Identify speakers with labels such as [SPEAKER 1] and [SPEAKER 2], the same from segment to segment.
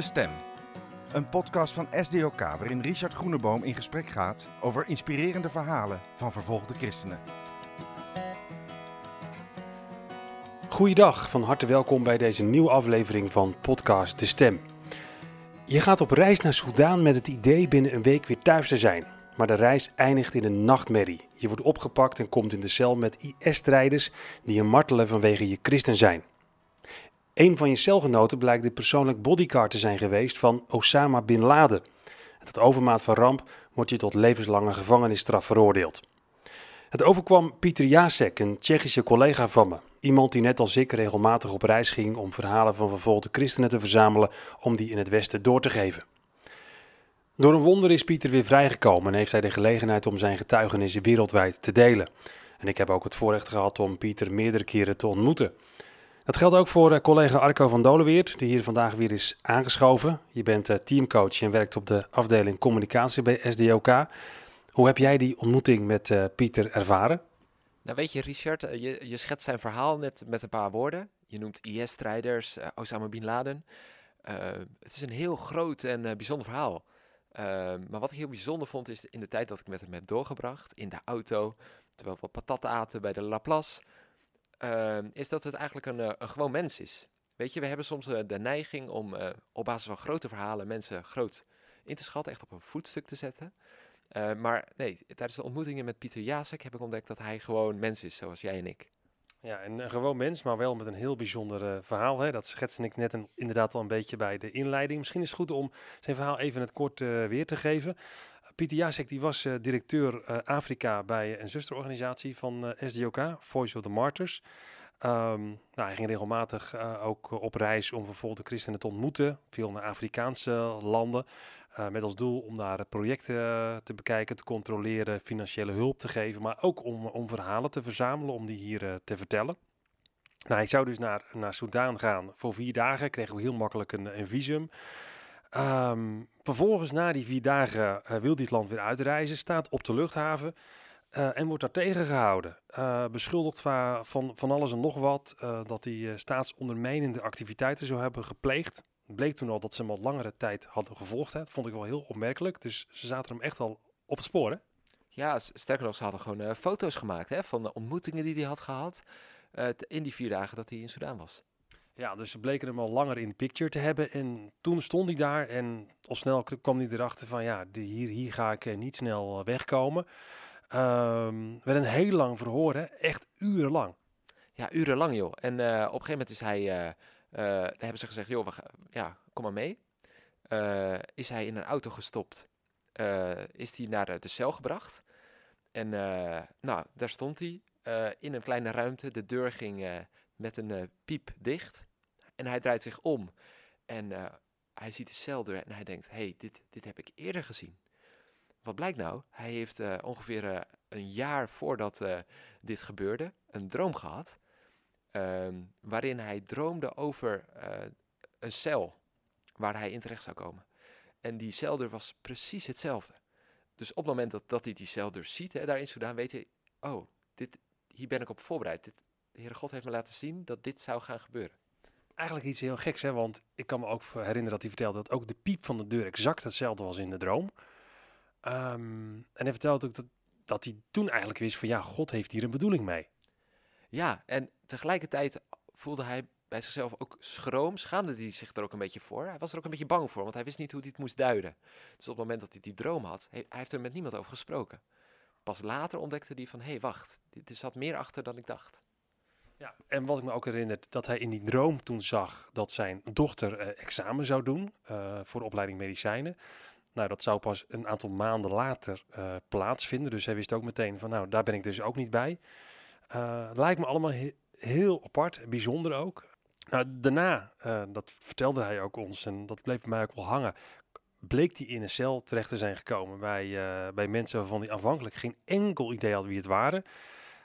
[SPEAKER 1] De Stem. Een podcast van SDOK waarin Richard Groeneboom in gesprek gaat over inspirerende verhalen van vervolgde christenen.
[SPEAKER 2] Goeiedag, van harte welkom bij deze nieuwe aflevering van podcast De Stem. Je gaat op reis naar Soudaan met het idee binnen een week weer thuis te zijn. Maar de reis eindigt in een nachtmerrie. Je wordt opgepakt en komt in de cel met IS-strijders die je martelen vanwege je christen zijn. Een van je celgenoten blijkt de persoonlijk bodyguard te zijn geweest van Osama Bin Laden. En tot overmaat van ramp wordt je tot levenslange gevangenisstraf veroordeeld. Het overkwam Pieter Jacek, een Tsjechische collega van me. Iemand die net als ik regelmatig op reis ging om verhalen van vervolgde christenen te verzamelen om die in het Westen door te geven. Door een wonder is Pieter weer vrijgekomen en heeft hij de gelegenheid om zijn getuigenissen wereldwijd te delen. En ik heb ook het voorrecht gehad om Pieter meerdere keren te ontmoeten. Dat geldt ook voor eh, collega Arco van Doleweert, die hier vandaag weer is aangeschoven. Je bent eh, teamcoach en werkt op de afdeling communicatie bij SDOK. Hoe heb jij die ontmoeting met uh, Pieter ervaren?
[SPEAKER 3] Nou weet je Richard, je, je schetst zijn verhaal net met een paar woorden. Je noemt IS-strijders, Osama Bin Laden. Het is een heel groot en bijzonder verhaal. maar wat ik heel bijzonder vond is in de tijd dat ik met hem heb doorgebracht, in de auto, terwijl we patat aten bij de Laplace, is dat het eigenlijk een, een gewoon mens is. Weet je, we hebben soms de neiging om op basis van grote verhalen mensen groot in te schatten, echt op een voetstuk te zetten. Maar nee, tijdens de ontmoetingen met Pieter Jacek heb ik ontdekt dat hij gewoon mens is, zoals jij en ik.
[SPEAKER 2] Ja, een, gewoon mens, maar wel met een heel bijzonder verhaal. Hè? Dat schetste ik net een, inderdaad al een beetje bij de inleiding. Misschien is het goed om zijn verhaal even het kort weer te geven. Pieter Jacek die was directeur Afrika bij een zusterorganisatie van SDOK, Voice of the Martyrs. Um, nou, hij ging regelmatig ook op reis om vervolgde christenen te ontmoeten. Veel naar Afrikaanse landen. Met als doel om daar projecten te bekijken, te controleren, financiële hulp te geven, maar ook om, om verhalen te verzamelen, om die hier te vertellen. Nou, hij zou dus naar, naar Soudaan gaan voor vier dagen, kregen we heel makkelijk een, een visum. Um, vervolgens, na die vier dagen, wil dit land weer uitreizen, staat op de luchthaven en wordt daar tegengehouden. beschuldigd van, van, alles en nog wat, dat hij staatsondermijnende activiteiten zou hebben gepleegd bleek toen al dat ze hem al langere tijd hadden gevolgd. Hè. Dat vond ik wel heel opmerkelijk. Dus ze zaten hem echt al op het spoor. Hè?
[SPEAKER 3] Ja, sterker nog, ze hadden gewoon foto's gemaakt hè, van de ontmoetingen die hij had gehad in die vier dagen dat hij in Sudaan was.
[SPEAKER 2] Ja, dus ze bleken hem al langer in de picture te hebben. En toen stond hij daar en al snel kwam hij erachter van ja, hier, hier ga ik uh, niet snel wegkomen. Um, werd een heel lang verhoor, hè? echt urenlang.
[SPEAKER 3] Ja, urenlang joh. En op een gegeven moment is hij hebben ze gezegd, joh, ja, kom maar mee. Is hij in een auto gestopt. Is hij naar de, de, cel gebracht. En nou, daar stond hij in een kleine ruimte. De deur ging met een piep dicht. En hij draait zich om. En hij ziet de celdeur en hij denkt, hey, dit, dit heb ik eerder gezien. Wat blijkt nou? Hij heeft ongeveer een jaar voordat dit gebeurde een droom gehad Um, waarin hij droomde over een cel waar hij in terecht zou komen. En die celdeur was precies hetzelfde. Dus op het moment dat, dat hij die celdeur ziet, hè, daar in weet hij, oh, dit, hier ben ik op voorbereid. De Heere God heeft me laten zien dat dit zou gaan gebeuren.
[SPEAKER 2] Eigenlijk iets heel geks, hè? want ik kan me ook herinneren dat hij vertelde dat ook de piep van de deur exact hetzelfde was in de droom. Um, en hij vertelde ook dat, dat hij toen eigenlijk wist van ja, God heeft hier een bedoeling mee.
[SPEAKER 3] Ja, en tegelijkertijd voelde hij bij zichzelf ook schroom, schaamde hij zich er ook een beetje voor. Hij was er ook een beetje bang voor, want hij wist niet hoe hij het moest duiden. Dus op het moment dat hij die droom had, hij heeft er met niemand over gesproken. Pas later ontdekte hij van, hé hey, wacht, er zat meer achter dan ik dacht.
[SPEAKER 2] Ja, en wat ik me ook herinner, dat hij in die droom toen zag dat zijn dochter uh, examen zou doen uh, voor de opleiding medicijnen. Nou, dat zou pas een aantal maanden later uh, plaatsvinden. Dus hij wist ook meteen van, nou, daar ben ik dus ook niet bij. Lijkt me allemaal he heel apart, bijzonder ook. Nou, daarna, dat vertelde hij ook ons en dat bleef bij mij ook wel hangen, bleek hij in een cel terecht te zijn gekomen bij, bij mensen waarvan hij aanvankelijk geen enkel idee had wie het waren.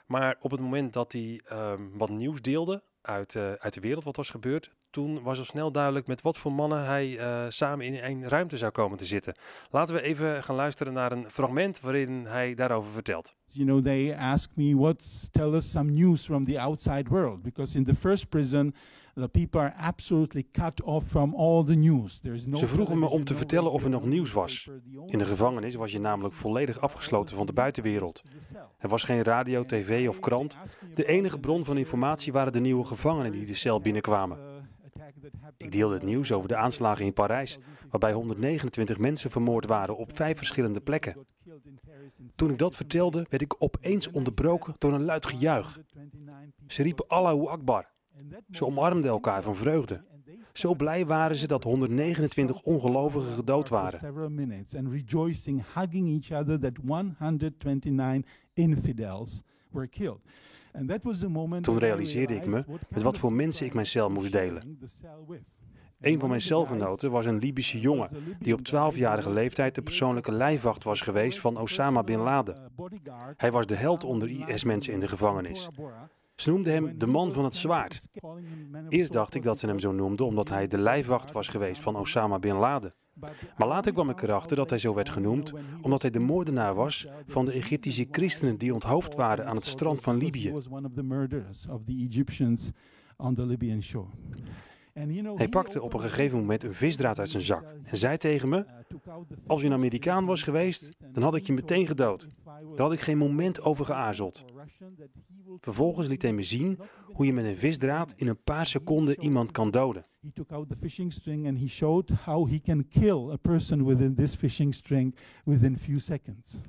[SPEAKER 2] Maar op het moment dat hij um, wat nieuws deelde uit, uit de wereld, wat was gebeurd,
[SPEAKER 4] toen was al snel duidelijk met wat voor mannen hij eh, samen in één ruimte zou komen te zitten. Laten we even gaan luisteren naar een fragment waarin hij daarover vertelt.
[SPEAKER 5] You know, they ask me, "What's tell us some news from the outside world?" Because in the first prison, the people are absolutely cut off from all the news. There is no
[SPEAKER 4] Ze vroegen me om te vertellen of er nog
[SPEAKER 5] no
[SPEAKER 4] nieuws was. In de gevangenis was je namelijk volledig afgesloten van de buitenwereld. Er was geen radio, tv of krant. De enige bron van informatie waren de nieuwe gevangenen die de cel binnenkwamen. Ik deelde het nieuws over de aanslagen in Parijs, waarbij 129 mensen vermoord waren op vijf verschillende plekken. Toen ik dat vertelde, werd ik opeens onderbroken door een luid gejuich. Ze riepen Allahu Akbar. Ze omarmden elkaar van vreugde. Zo blij waren ze dat 129 ongelovigen gedood waren.
[SPEAKER 5] Several minutes and rejoicing, hugging each other that 129 infidels were killed. And that was the moment
[SPEAKER 4] Toen realiseerde ik me met wat voor mensen ik mijn cel moest delen. Een van mijn celgenoten was een Libische jongen die op 12-jarige leeftijd de persoonlijke lijfwacht was geweest van Osama Bin Laden. Hij was de held onder IS-mensen in de gevangenis. Ze noemden hem de man van het zwaard. Eerst dacht ik dat ze hem zo noemden omdat hij de lijfwacht was geweest van Osama Bin Laden. Maar later kwam ik erachter dat hij zo werd genoemd omdat hij de moordenaar was van de Egyptische christenen die onthoofd waren aan het strand van Libië. Hij pakte op een gegeven moment een visdraad uit zijn zak en zei tegen me: Als je een Amerikaan was geweest, dan had ik je meteen gedood. Daar had ik geen moment over geaarzeld. Vervolgens liet hij me zien hoe je met een visdraad in een paar seconden iemand kan doden.
[SPEAKER 5] He took out the fishing string and he showed how he can kill a person within this fishing string within few seconds.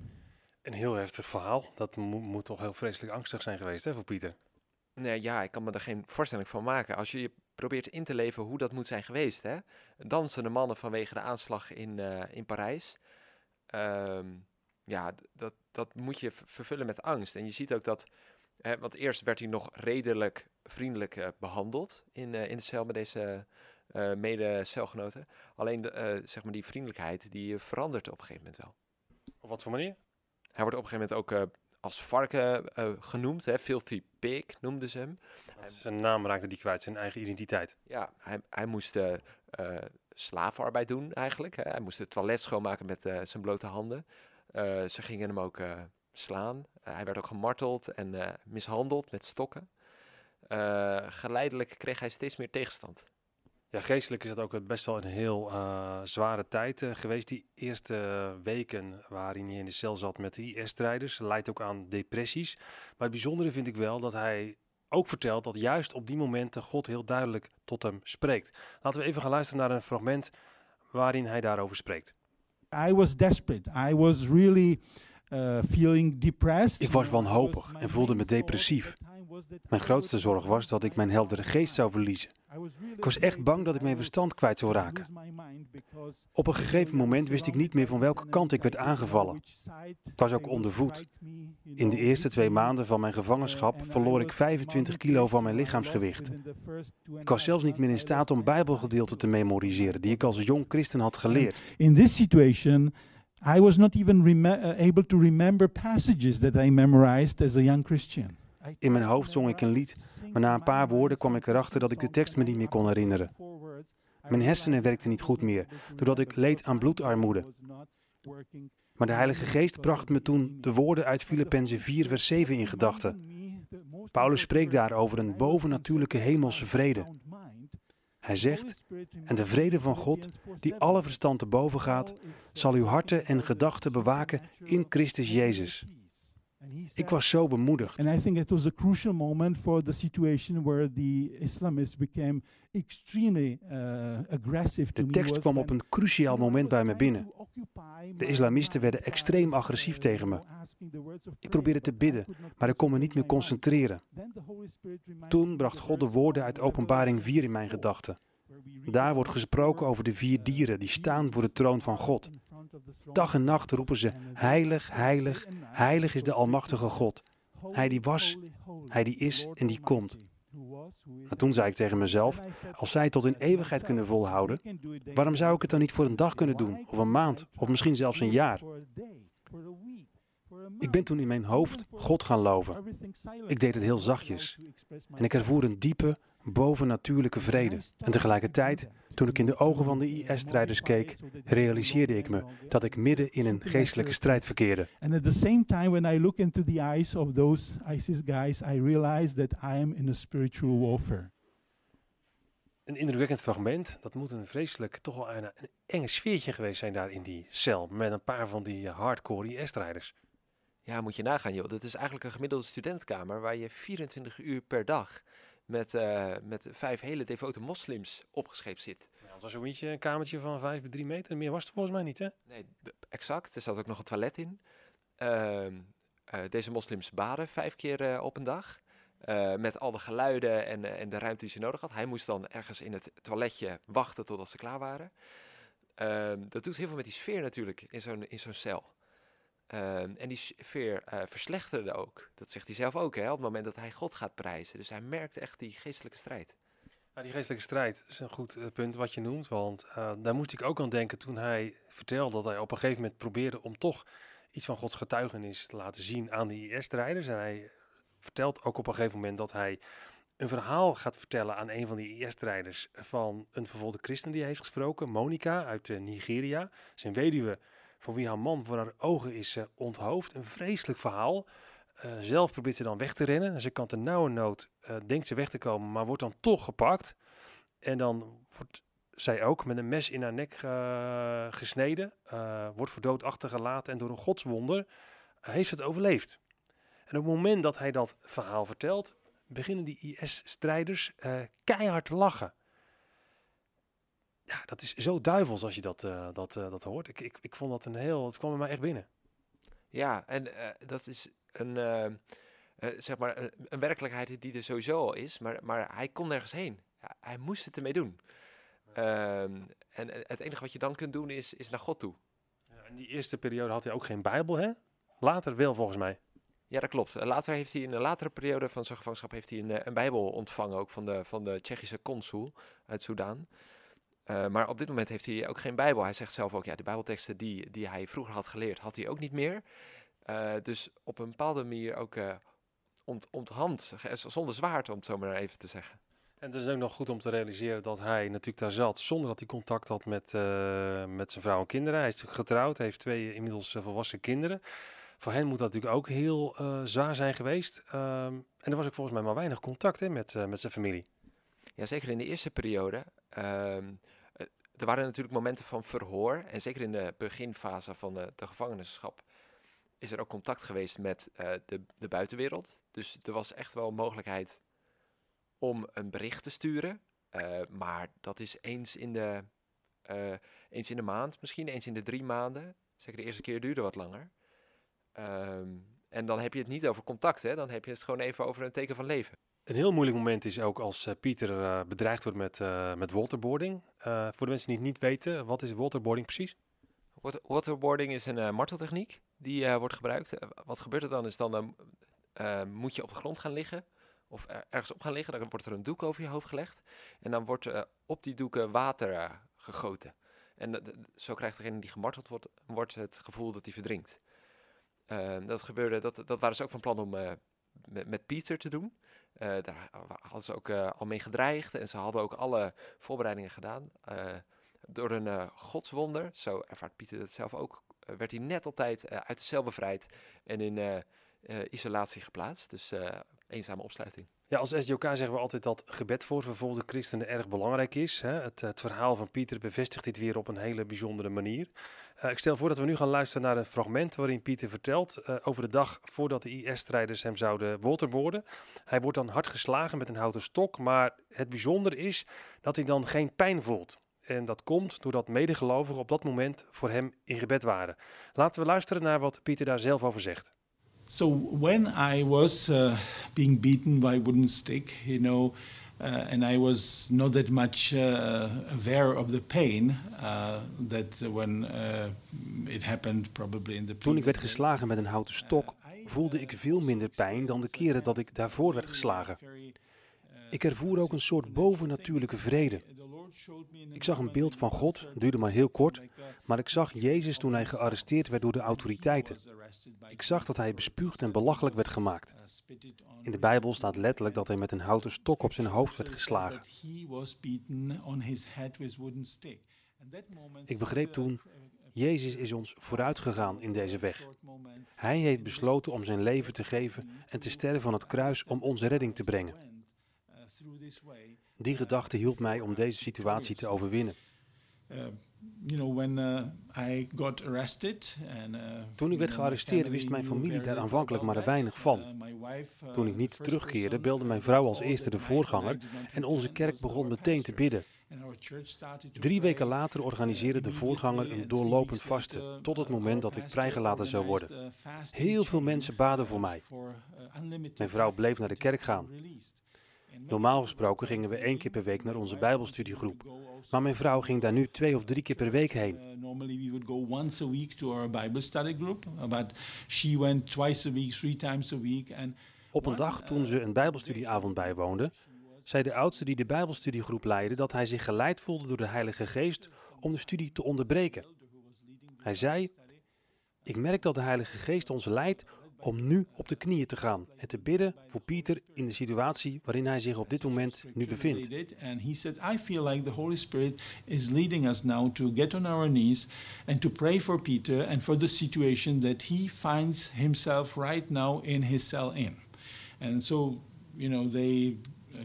[SPEAKER 4] Een heel heftig verhaal. Dat mo- moet toch heel vreselijk angstig zijn geweest hè, voor Pieter.
[SPEAKER 3] Nee, ja, ik kan me er geen voorstelling van maken. Als je je probeert in te leven hoe dat moet zijn geweest, hè? Dansende mannen vanwege de aanslag in, eh, in Parijs. Ehm, ja, dat, dat moet je vervullen met angst. En je ziet ook dat, hè, want eerst werd hij nog redelijk vriendelijk eh, behandeld in, eh, in de cel met deze eh mede-celgenoten. Alleen de, zeg maar die vriendelijkheid, die verandert op een gegeven moment wel.
[SPEAKER 4] Op wat voor manier?
[SPEAKER 3] Hij wordt op een gegeven moment ook als varken genoemd, hè? Filthy pig noemden ze hem.
[SPEAKER 4] Zijn naam raakte die kwijt, zijn eigen identiteit.
[SPEAKER 3] Ja, hij, hij moest slavenarbeid doen eigenlijk. Hè. Hij moest het toilet schoonmaken met zijn blote handen. Ze gingen hem ook slaan. Eh, hij werd ook gemarteld en eh, mishandeld met stokken. Eh, geleidelijk kreeg hij steeds meer tegenstand.
[SPEAKER 4] Ja, geestelijk is het ook best wel een heel eh, zware tijd geweest. Die eerste weken waarin hij in de cel zat met de IS-strijders. Leidt ook aan depressies. Maar het bijzondere vind ik wel dat hij ook vertelt dat juist op die momenten God heel duidelijk tot hem spreekt. Laten we even gaan luisteren naar een fragment waarin hij daarover spreekt.
[SPEAKER 5] I was desperate. I was really uh, feeling depressed.
[SPEAKER 4] Ik was wanhopig en voelde me depressief. Mijn grootste zorg was dat ik mijn heldere geest zou verliezen. Ik was echt bang dat ik mijn verstand kwijt zou raken. Op een gegeven moment wist ik niet meer van welke kant ik werd aangevallen. Ik was ook ondervoed. In de eerste twee maanden van mijn gevangenschap verloor ik 25 kilo van mijn lichaamsgewicht. Ik was zelfs niet meer in staat om bijbelgedeelten te memoriseren die ik als jong christen had geleerd.
[SPEAKER 5] In this situation, I was not even uh, able to remember passages that I memorized as a young Christian.
[SPEAKER 4] In mijn hoofd zong ik een lied, maar na een paar woorden kwam ik erachter dat ik de tekst me niet meer kon herinneren. Mijn hersenen werkten niet goed meer, doordat ik leed aan bloedarmoede. Maar de Heilige Geest bracht me toen de woorden uit Filippenzen 4 vers 7 in gedachten. Paulus spreekt daar over een bovennatuurlijke hemelse vrede. Hij zegt, en de vrede van God, die alle verstand te boven gaat, zal uw harten en gedachten bewaken in Christus Jezus. Ik was zo bemoedigd.
[SPEAKER 5] And I think it was a crucial moment for the situation where the Islamists became extremely uh, aggressive to
[SPEAKER 4] De tekst kwam op een cruciaal moment bij me binnen. De islamisten werden extreem agressief tegen me. Ik probeerde te bidden, maar ik kon me niet meer concentreren. Toen bracht God de woorden uit Openbaring 4 in mijn gedachten.
[SPEAKER 5] 4, where we read
[SPEAKER 4] Daar wordt gesproken over de vier dieren die staan voor de troon van God. Dag en nacht roepen ze, heilig, heilig, heilig is de almachtige God. Hij die was, hij die is en die komt. Maar toen zei ik tegen mezelf, als zij tot in eeuwigheid kunnen volhouden, waarom zou ik het dan niet voor een dag kunnen doen, of een maand, of misschien zelfs een jaar? Ik ben toen in mijn hoofd God gaan loven. Ik deed het heel zachtjes. En ik ervoer een diepe,
[SPEAKER 2] bovennatuurlijke vrede. En tegelijkertijd, toen ik in de ogen van de IS-strijders keek, realiseerde ik me dat ik midden in een geestelijke strijd verkeerde.
[SPEAKER 5] And at the same time, when I look into the eyes of those ISIS guys, I realize that I am in a spiritual warfare.
[SPEAKER 2] Een indrukwekkend fragment. Dat moet een vreselijk, toch wel een, een enge sfeertje geweest zijn daar in die cel. Met een paar van die eh, hardcore IS-strijders.
[SPEAKER 3] Ja, moet je nagaan joh. Dat is eigenlijk een gemiddelde studentkamer waar je 24 uur per dag met, eh, met vijf hele devote moslims opgescheept zit.
[SPEAKER 2] Ja, het was een beetje een kamertje van 5 bij 3 meter. Meer was het volgens mij niet, hè?
[SPEAKER 3] Nee, exact. Er zat ook nog een toilet in. Ehm, eh, deze moslims baden vijf keer eh, op een dag. Eh, met al de geluiden en, eh, en de ruimte die ze nodig had. Hij moest dan ergens in het toiletje wachten totdat ze klaar waren. Ehm, dat doet heel veel met die sfeer natuurlijk in zo'n, in zo'n cel. Ehm, en die sfeer eh, verslechterde ook. Dat zegt hij zelf ook, hè, op het moment dat hij God gaat prijzen. Dus hij merkte echt die geestelijke strijd.
[SPEAKER 2] Nou, die geestelijke strijd is een goed eh, punt wat je noemt. Want eh, daar moest ik ook aan denken toen hij vertelde dat hij op een gegeven moment probeerde om toch iets van Gods getuigenis te laten zien aan die IS-strijders. En hij vertelt ook op een gegeven moment dat hij een verhaal gaat vertellen aan een van die IS-strijders van een vervolgde christen die hij heeft gesproken, Monica uit Nigeria. Zijn weduwe voor wie haar man voor haar ogen is eh, onthoofd. Een vreselijk verhaal. Eh, zelf probeert ze dan weg te rennen. En ze kan ter nauwe nood, eh, denkt ze weg te komen, maar wordt dan toch gepakt. En dan wordt zij ook met een mes in haar nek gesneden. wordt voor dood achtergelaten en door een godswonder heeft ze het overleefd. En op het moment dat hij dat verhaal vertelt, beginnen die IS-strijders keihard te lachen. Ja, dat is zo duivels als je dat, eh, dat, eh, dat hoort. Ik, ik, ik vond dat een heel... Het kwam bij mij echt binnen.
[SPEAKER 3] Ja, en eh, dat is een, zeg maar, een, een werkelijkheid die er sowieso al is, maar, maar hij kon nergens heen. Ja, hij moest het ermee doen. Ehm, en het enige wat je dan kunt doen is, is naar God toe.
[SPEAKER 2] Ja, in die eerste periode had hij ook geen Bijbel, hè? Later wel, volgens mij.
[SPEAKER 3] Ja, dat klopt. Later heeft hij in een latere periode van zijn gevangenschap heeft hij een, een Bijbel ontvangen, ook van de, van de Tsjechische consul uit Soudaan. Eh, maar op dit moment heeft hij ook geen Bijbel. Hij zegt zelf ook, ja, de Bijbelteksten die, die hij vroeger had geleerd, had hij ook niet meer. Eh, dus op een bepaalde manier ook eh ont, onthand, zonder zwaard, om het zo maar even te zeggen.
[SPEAKER 2] En het is ook nog goed om te realiseren dat hij natuurlijk daar zat zonder dat hij contact had met, met zijn vrouw en kinderen. Hij is natuurlijk getrouwd, heeft twee inmiddels volwassen kinderen. Voor hen moet dat natuurlijk ook heel zwaar zijn geweest. Ehm, en er was ook volgens mij maar weinig contact hè, met, met zijn familie.
[SPEAKER 3] Ja, zeker in de eerste periode. ehm, eh, er waren natuurlijk momenten van verhoor. En zeker in de beginfase van de, de is er ook contact geweest met eh, de, de buitenwereld. Dus er was echt wel mogelijkheid om een bericht te sturen. Eh, maar dat is eens in, de, eh, eens in de maand, misschien eens in de drie maanden. Zeker de eerste keer duurde wat langer. Ehm, en dan heb je het niet over contact, hè? dan heb je het gewoon even over een teken van leven.
[SPEAKER 2] Een heel moeilijk moment is ook als eh, Pieter eh, bedreigd wordt met, eh, met waterboarding. Voor de mensen die het niet weten, wat is waterboarding precies?
[SPEAKER 3] Wat- Waterboarding is een marteltechniek die wordt gebruikt. Wat gebeurt er dan is dan eh, eh, moet je op de grond gaan liggen of er- ergens op gaan liggen. Dan wordt er een doek over je hoofd gelegd en dan wordt op die doeken water gegoten. En zo krijgt degene die gemarteld wordt, wordt het gevoel dat hij verdrinkt. Eh, dat gebeurde, dat, dat waren ze ook van plan om met Pieter te doen. Eh, daar hadden ze ook eh, al mee gedreigd en ze hadden ook alle voorbereidingen gedaan. Eh, door een godswonder, zo ervaart Pieter het zelf ook, werd hij net op tijd uit de cel bevrijd en in isolatie geplaatst. Dus eenzame opsluiting.
[SPEAKER 2] Ja, als SDOK zeggen we altijd dat gebed voor vervolgde christenen erg belangrijk is. Hè. Het, het verhaal van Pieter bevestigt dit weer op een hele bijzondere manier. Eh, ik stel voor dat we nu gaan luisteren naar een fragment waarin Pieter vertelt eh, over de dag voordat de IS-strijders hem zouden waterboarden. Hij wordt dan hard geslagen met een houten stok, maar het bijzondere is dat hij dan geen pijn voelt. En dat komt doordat medegelovigen op dat moment voor hem in gebed waren. Laten we luisteren naar wat Pieter daar zelf over zegt.
[SPEAKER 5] So when I was uh, being beaten by a wooden stick, you know, uh, and I was not that much uh, aware of the pain uh, that when uh, it happened probably in the
[SPEAKER 2] Toen ik werd geslagen met een houten stok, voelde ik veel minder pijn dan de keren dat ik daarvoor werd geslagen.
[SPEAKER 5] Ik ervoer ook een soort bovennatuurlijke vrede. Ik zag een beeld van God, duurde maar heel kort, maar ik zag Jezus toen hij gearresteerd werd door de autoriteiten. Ik zag dat hij bespuugd en belachelijk werd gemaakt. In de Bijbel staat letterlijk dat hij met een houten stok op zijn hoofd werd geslagen. Ik begreep toen, Jezus is ons vooruit gegaan in deze weg. Hij heeft besloten om zijn leven te geven en te sterven van het kruis om onze redding te brengen. Die gedachte hielp mij om deze situatie te overwinnen. Toen ik werd gearresteerd wist mijn familie daar aanvankelijk maar weinig van. Toen ik niet terugkeerde belde mijn vrouw als eerste de voorganger en onze kerk begon meteen te bidden. Drie weken later organiseerde de voorganger een doorlopend vasten tot het moment dat ik vrijgelaten zou worden. Heel veel mensen baden voor mij. Mijn vrouw bleef naar de kerk gaan. Normaal gesproken gingen we één keer per week naar onze Bijbelstudiegroep. Maar mijn vrouw ging daar nu twee of drie keer per week heen. Normally we would go once a week to our Bible study group, but she went twice a week, three times a week. And Op een dag toen ze een Bijbelstudieavond bijwoonde, zei de oudste die de Bijbelstudiegroep leidde dat hij zich geleid voelde door de Heilige Geest om de studie te onderbreken. Hij zei: Ik merk dat de Heilige Geest ons leidt om nu op de knieën te gaan en te bidden voor Pieter in de situatie waarin hij zich op dit moment nu bevindt.
[SPEAKER 4] And he said, I feel like the Holy Spirit is leading us now to get on our knees and to pray for Peter and for the situation that he finds himself right now in his cell in. And so, you know, they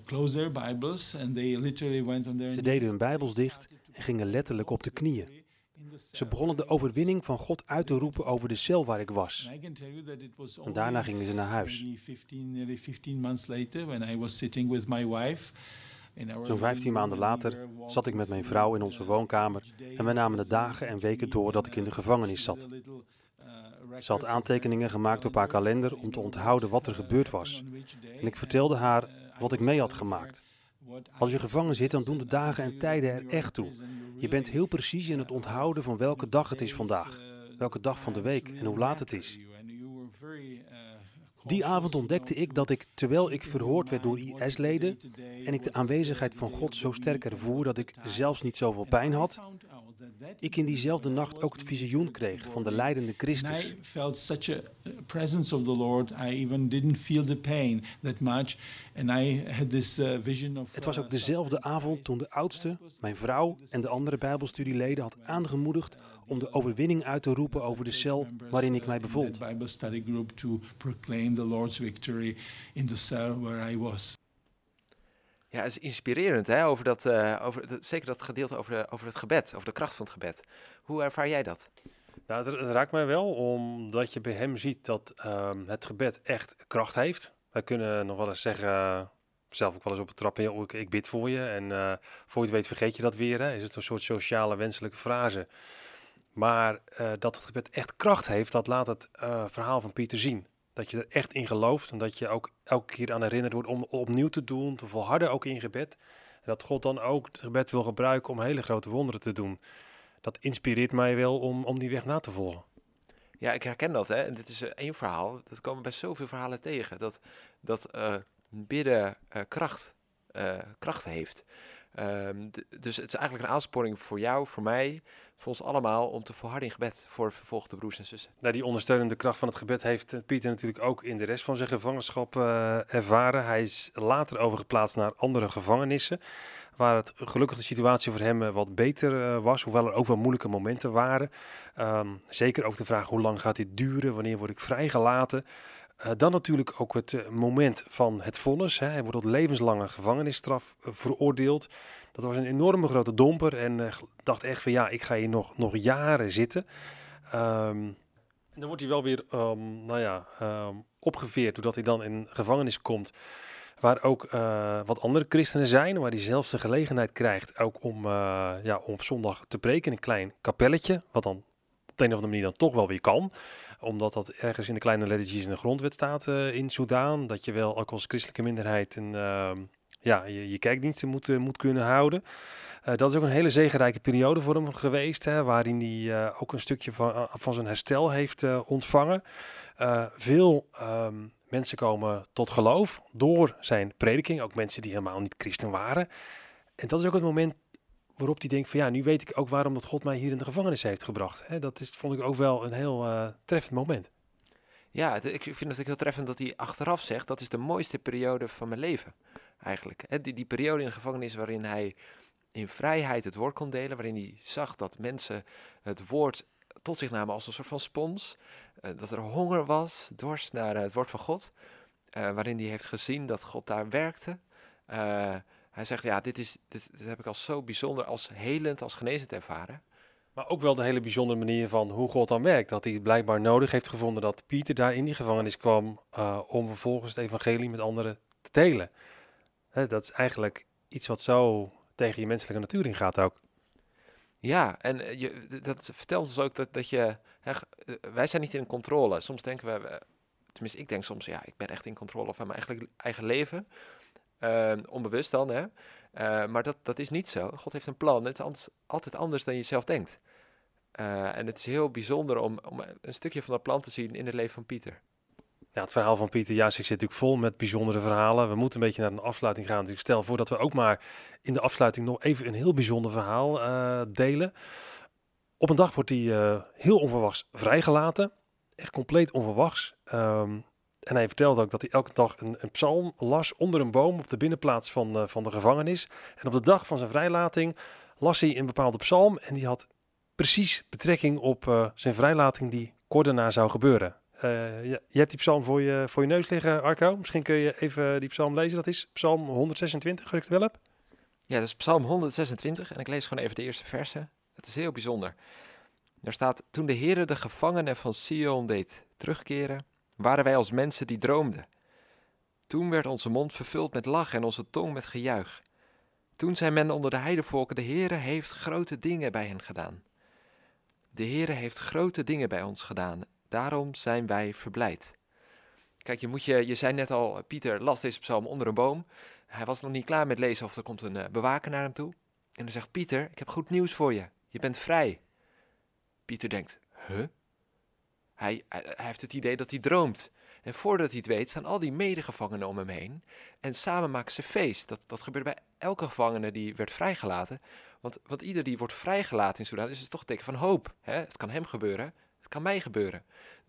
[SPEAKER 4] closed their Bibles and they literally went on their
[SPEAKER 5] Ze deden hun Bijbels dicht en gingen letterlijk op de knieën. Ze begonnen de overwinning van God uit te roepen over de cel waar ik was. En daarna gingen ze naar huis. Zo'n 15 maanden later zat ik met mijn vrouw in onze woonkamer en we namen de dagen en weken door dat ik in de gevangenis zat. Ze had aantekeningen gemaakt op haar kalender om te onthouden wat er gebeurd was. En ik vertelde haar wat ik mee had gemaakt. Als je gevangen zit, dan doen de dagen en tijden er echt toe. Je bent heel precies in het onthouden van welke dag het is vandaag, welke dag van de week en hoe laat het is. Die avond ontdekte ik dat ik, terwijl ik verhoord werd door IS-leden en ik de aanwezigheid van God zo sterk ervoer dat ik zelfs niet zoveel pijn had, ik in diezelfde nacht ook het visioen kreeg van de leidende Christus. felt such a presence of the Lord. I even didn't feel the pain that much, and I had this uh, vision of. Het was ook uh, dezelfde avond toen de oudste, mijn vrouw en de andere Bijbelstudieleden had aangemoedigd om de overwinning uit te roepen over de cel waarin ik mij bevond. Bible study group to proclaim the Lord's victory in the cell where I was.
[SPEAKER 3] Ja, het is inspirerend, hè? Over dat, uh, over zeker dat gedeelte over, de, over het gebed, over de kracht van het gebed. Hoe ervaar jij dat?
[SPEAKER 5] Nou, het, raakt mij wel, omdat je bij hem ziet dat um, het gebed echt kracht heeft. Wij kunnen nog wel eens zeggen, zelf ook wel eens op het trappen, ik, ik bid voor je. En uh, voor je het weet vergeet je dat weer. Hè? Is het een soort sociale wenselijke frase. Maar uh, dat het gebed echt kracht heeft, dat laat het verhaal van Pieter zien. Dat je er echt in gelooft en dat je ook elke keer aan herinnerd wordt om opnieuw te doen, te volharden ook in gebed. En dat God dan ook het gebed wil gebruiken om hele grote wonderen te doen. Dat inspireert mij wel om, om die weg na te volgen.
[SPEAKER 3] Ja, ik herken dat. Hè. dit is uh, één verhaal. Dat komen bij zoveel verhalen tegen. Dat, dat bidden kracht, kracht heeft. Um, dus het is eigenlijk een aansporing voor jou, voor mij, voor ons allemaal om te volharden in gebed voor vervolgde broers en zussen.
[SPEAKER 5] Nou, die ondersteunende kracht van het gebed heeft eh, Pieter natuurlijk ook in de rest van zijn gevangenschap uh, ervaren. Hij is later overgeplaatst naar andere gevangenissen, waar het gelukkig de situatie voor hem uh, wat beter was, hoewel er ook wel moeilijke momenten waren. Um, zeker ook de vraag hoe lang gaat dit duren, wanneer word ik vrijgelaten. Uh, dan natuurlijk ook het moment van het vonnis. Hè. Hij wordt tot levenslange gevangenisstraf veroordeeld. Dat was een enorme grote domper en dacht echt van ja, ik ga hier nog, nog jaren zitten. Um, en dan wordt hij wel weer, um, nou ja, um, opgeveerd doordat hij dan in gevangenis komt. Waar ook wat andere christenen zijn, waar hij zelfs de gelegenheid krijgt ook om, ja, om op zondag te preken in een klein kapelletje. Wat dan op de een of andere manier dan toch wel weer kan. Omdat dat ergens in de kleine lettertjes in de grondwet staat uh, in Soudaan. Dat je wel ook als christelijke minderheid een ja, je, je kijkdiensten moet, uh, moet kunnen houden. Uh, dat is ook een hele zegenrijke periode voor hem geweest, hè, waarin hij ook een stukje van, van zijn herstel heeft ontvangen. veel um,
[SPEAKER 2] mensen komen tot geloof door zijn prediking. Ook mensen die helemaal niet christen waren. En dat is ook het moment waarop hij denkt van ja, nu weet ik ook waarom dat God mij hier in de gevangenis heeft gebracht. Dat is, vond ik ook wel een heel uh, treffend moment.
[SPEAKER 3] Ja, ik vind het heel treffend dat hij achteraf zegt, dat is de mooiste periode van mijn leven eigenlijk. Die, die periode in de gevangenis waarin hij in vrijheid het woord kon delen, waarin hij zag dat mensen het woord tot zich namen als een soort van spons. Uh, dat er honger was, dorst naar het woord van God. Uh, waarin hij heeft gezien dat God daar werkte. Hij zegt, ja, dit, is, dit, dit, heb ik als zo bijzonder, als helend, als genezend ervaren.
[SPEAKER 2] Maar ook wel de hele bijzondere manier van hoe God dan werkt. Dat hij blijkbaar nodig heeft gevonden dat Pieter daar in die gevangenis kwam om vervolgens het evangelie met anderen te delen. Hè, dat is eigenlijk iets wat zo tegen je menselijke natuur ingaat ook.
[SPEAKER 3] Ja, en eh, je, dat vertelt ons ook dat, dat je... Hè, eh, wij zijn niet in controle. Soms denken we... Tenminste, ik denk soms, ja, ik ben echt in controle van mijn eigen, eigen leven. Uh, onbewust dan, hè. Uh, maar dat, dat is niet zo. God heeft een plan. Het is anders, altijd anders dan je zelf denkt. Uh, en het is heel bijzonder om, om een stukje van dat plan te zien in het leven van Pieter.
[SPEAKER 2] Ja, het verhaal van Pieter Jaas zit natuurlijk vol met bijzondere verhalen. We moeten een beetje naar een afsluiting gaan. Dus ik stel voor dat we ook maar in de afsluiting nog even een heel bijzonder verhaal uh, delen. Op een dag wordt hij heel onverwachts vrijgelaten. Echt compleet onverwachts. Um, en hij vertelde ook dat hij elke dag een, een, psalm las onder een boom op de binnenplaats van, uh, van de gevangenis. En op de dag van zijn vrijlating las hij een bepaalde psalm. En die had precies betrekking op zijn vrijlating die kort daarna zou gebeuren. Uh, je, je, hebt die psalm voor je, voor je neus liggen, Arco. Misschien kun je even die psalm lezen. Dat is psalm 126, als het wel heb.
[SPEAKER 3] Ja, dat is psalm 126 en ik lees gewoon even de eerste versen. Het is heel bijzonder. Daar staat, toen de Heere de gevangenen van Sion deed terugkeren, waren wij als mensen die droomden. Toen werd onze mond vervuld met lach en onze tong met gejuich. Toen zei men onder de heidevolken, de Heere heeft grote dingen bij hen gedaan. De Heere heeft grote dingen bij ons gedaan Daarom zijn wij verblijd. Kijk, je, moet je, je zei net al, Pieter las deze psalm onder een boom. Hij was nog niet klaar met lezen of er komt een uh, bewaker naar hem toe. En dan zegt Pieter, ik heb goed nieuws voor je. Je bent vrij. Pieter denkt, huh? Hij, heeft het idee dat hij droomt. En voordat hij het weet, staan al die medegevangenen om hem heen. En samen maken ze feest. Dat, dat gebeurde bij elke gevangene die werd vrijgelaten. Want, want ieder die wordt vrijgelaten in Sudan is het toch een teken van hoop. Hè? Het kan hem gebeuren, kan mij gebeuren.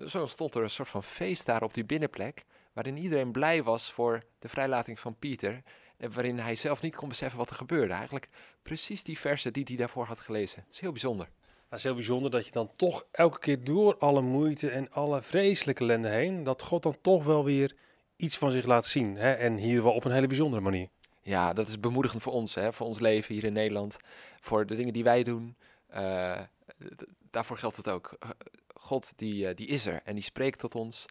[SPEAKER 3] Zo ontstond er een soort van feest daar op die binnenplek, waarin iedereen blij was voor de vrijlating van Pieter. En waarin hij zelf niet kon beseffen wat er gebeurde. Eigenlijk precies die versen die hij daarvoor had gelezen. Het is heel bijzonder.
[SPEAKER 2] Het is heel bijzonder dat je dan toch elke keer door alle moeite en alle vreselijke ellende heen, dat God dan toch wel weer iets van zich laat zien. Hè? En hier wel op een hele bijzondere manier.
[SPEAKER 3] Ja, dat is bemoedigend voor ons, hè? voor ons leven hier in Nederland. Voor de dingen die wij doen. Uh, daarvoor geldt het ook. God die, uh, die is er en die spreekt tot ons.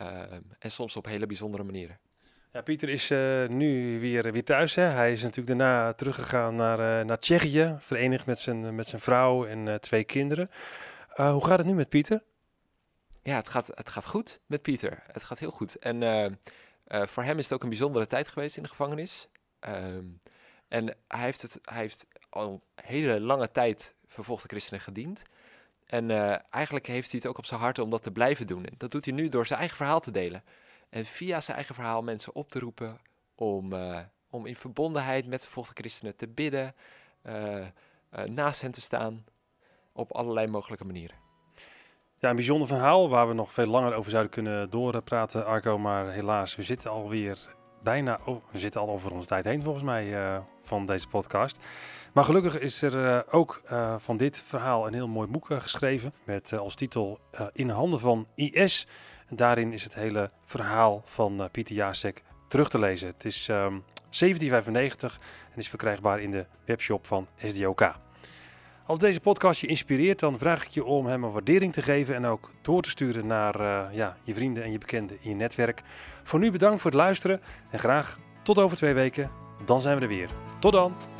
[SPEAKER 3] Uh, en soms op hele bijzondere manieren.
[SPEAKER 2] Ja, Pieter is uh, nu weer, weer thuis. Hè. Hij is natuurlijk daarna teruggegaan naar, naar Tsjechië, verenigd met zijn, met zijn vrouw en twee kinderen. hoe gaat het nu met Pieter?
[SPEAKER 3] Ja, het gaat, het gaat goed met Pieter. Het gaat heel goed. En voor hem is het ook een bijzondere tijd geweest in de gevangenis. Ehm, en hij heeft, het, hij heeft al een hele lange tijd vervolgde christenen gediend. En eigenlijk heeft hij het ook op zijn hart om dat te blijven doen. En dat doet hij nu door zijn eigen verhaal te delen. En via zijn eigen verhaal mensen op te roepen om, uh, om in verbondenheid met vervolgde christenen te bidden, uh, naast hen te staan, op allerlei mogelijke manieren.
[SPEAKER 2] Ja, een bijzonder verhaal waar we nog veel langer over zouden kunnen doorpraten, Arco. Maar helaas, we zitten alweer bijna, oh, we zitten al over onze tijd heen volgens mij van deze podcast. Maar gelukkig is er ook van dit verhaal een heel mooi boek geschreven. Met als titel In handen van IS. Daarin is het hele verhaal van Pieter Jacek terug te lezen. Het is um, 1795 en is verkrijgbaar in de webshop van SDOK. Als deze podcast je inspireert, dan vraag ik je om hem een waardering te geven en ook door te sturen naar ja, je vrienden en je bekenden in je netwerk. Voor nu bedankt voor het luisteren en graag tot over twee weken. Dan zijn we er weer. Tot dan!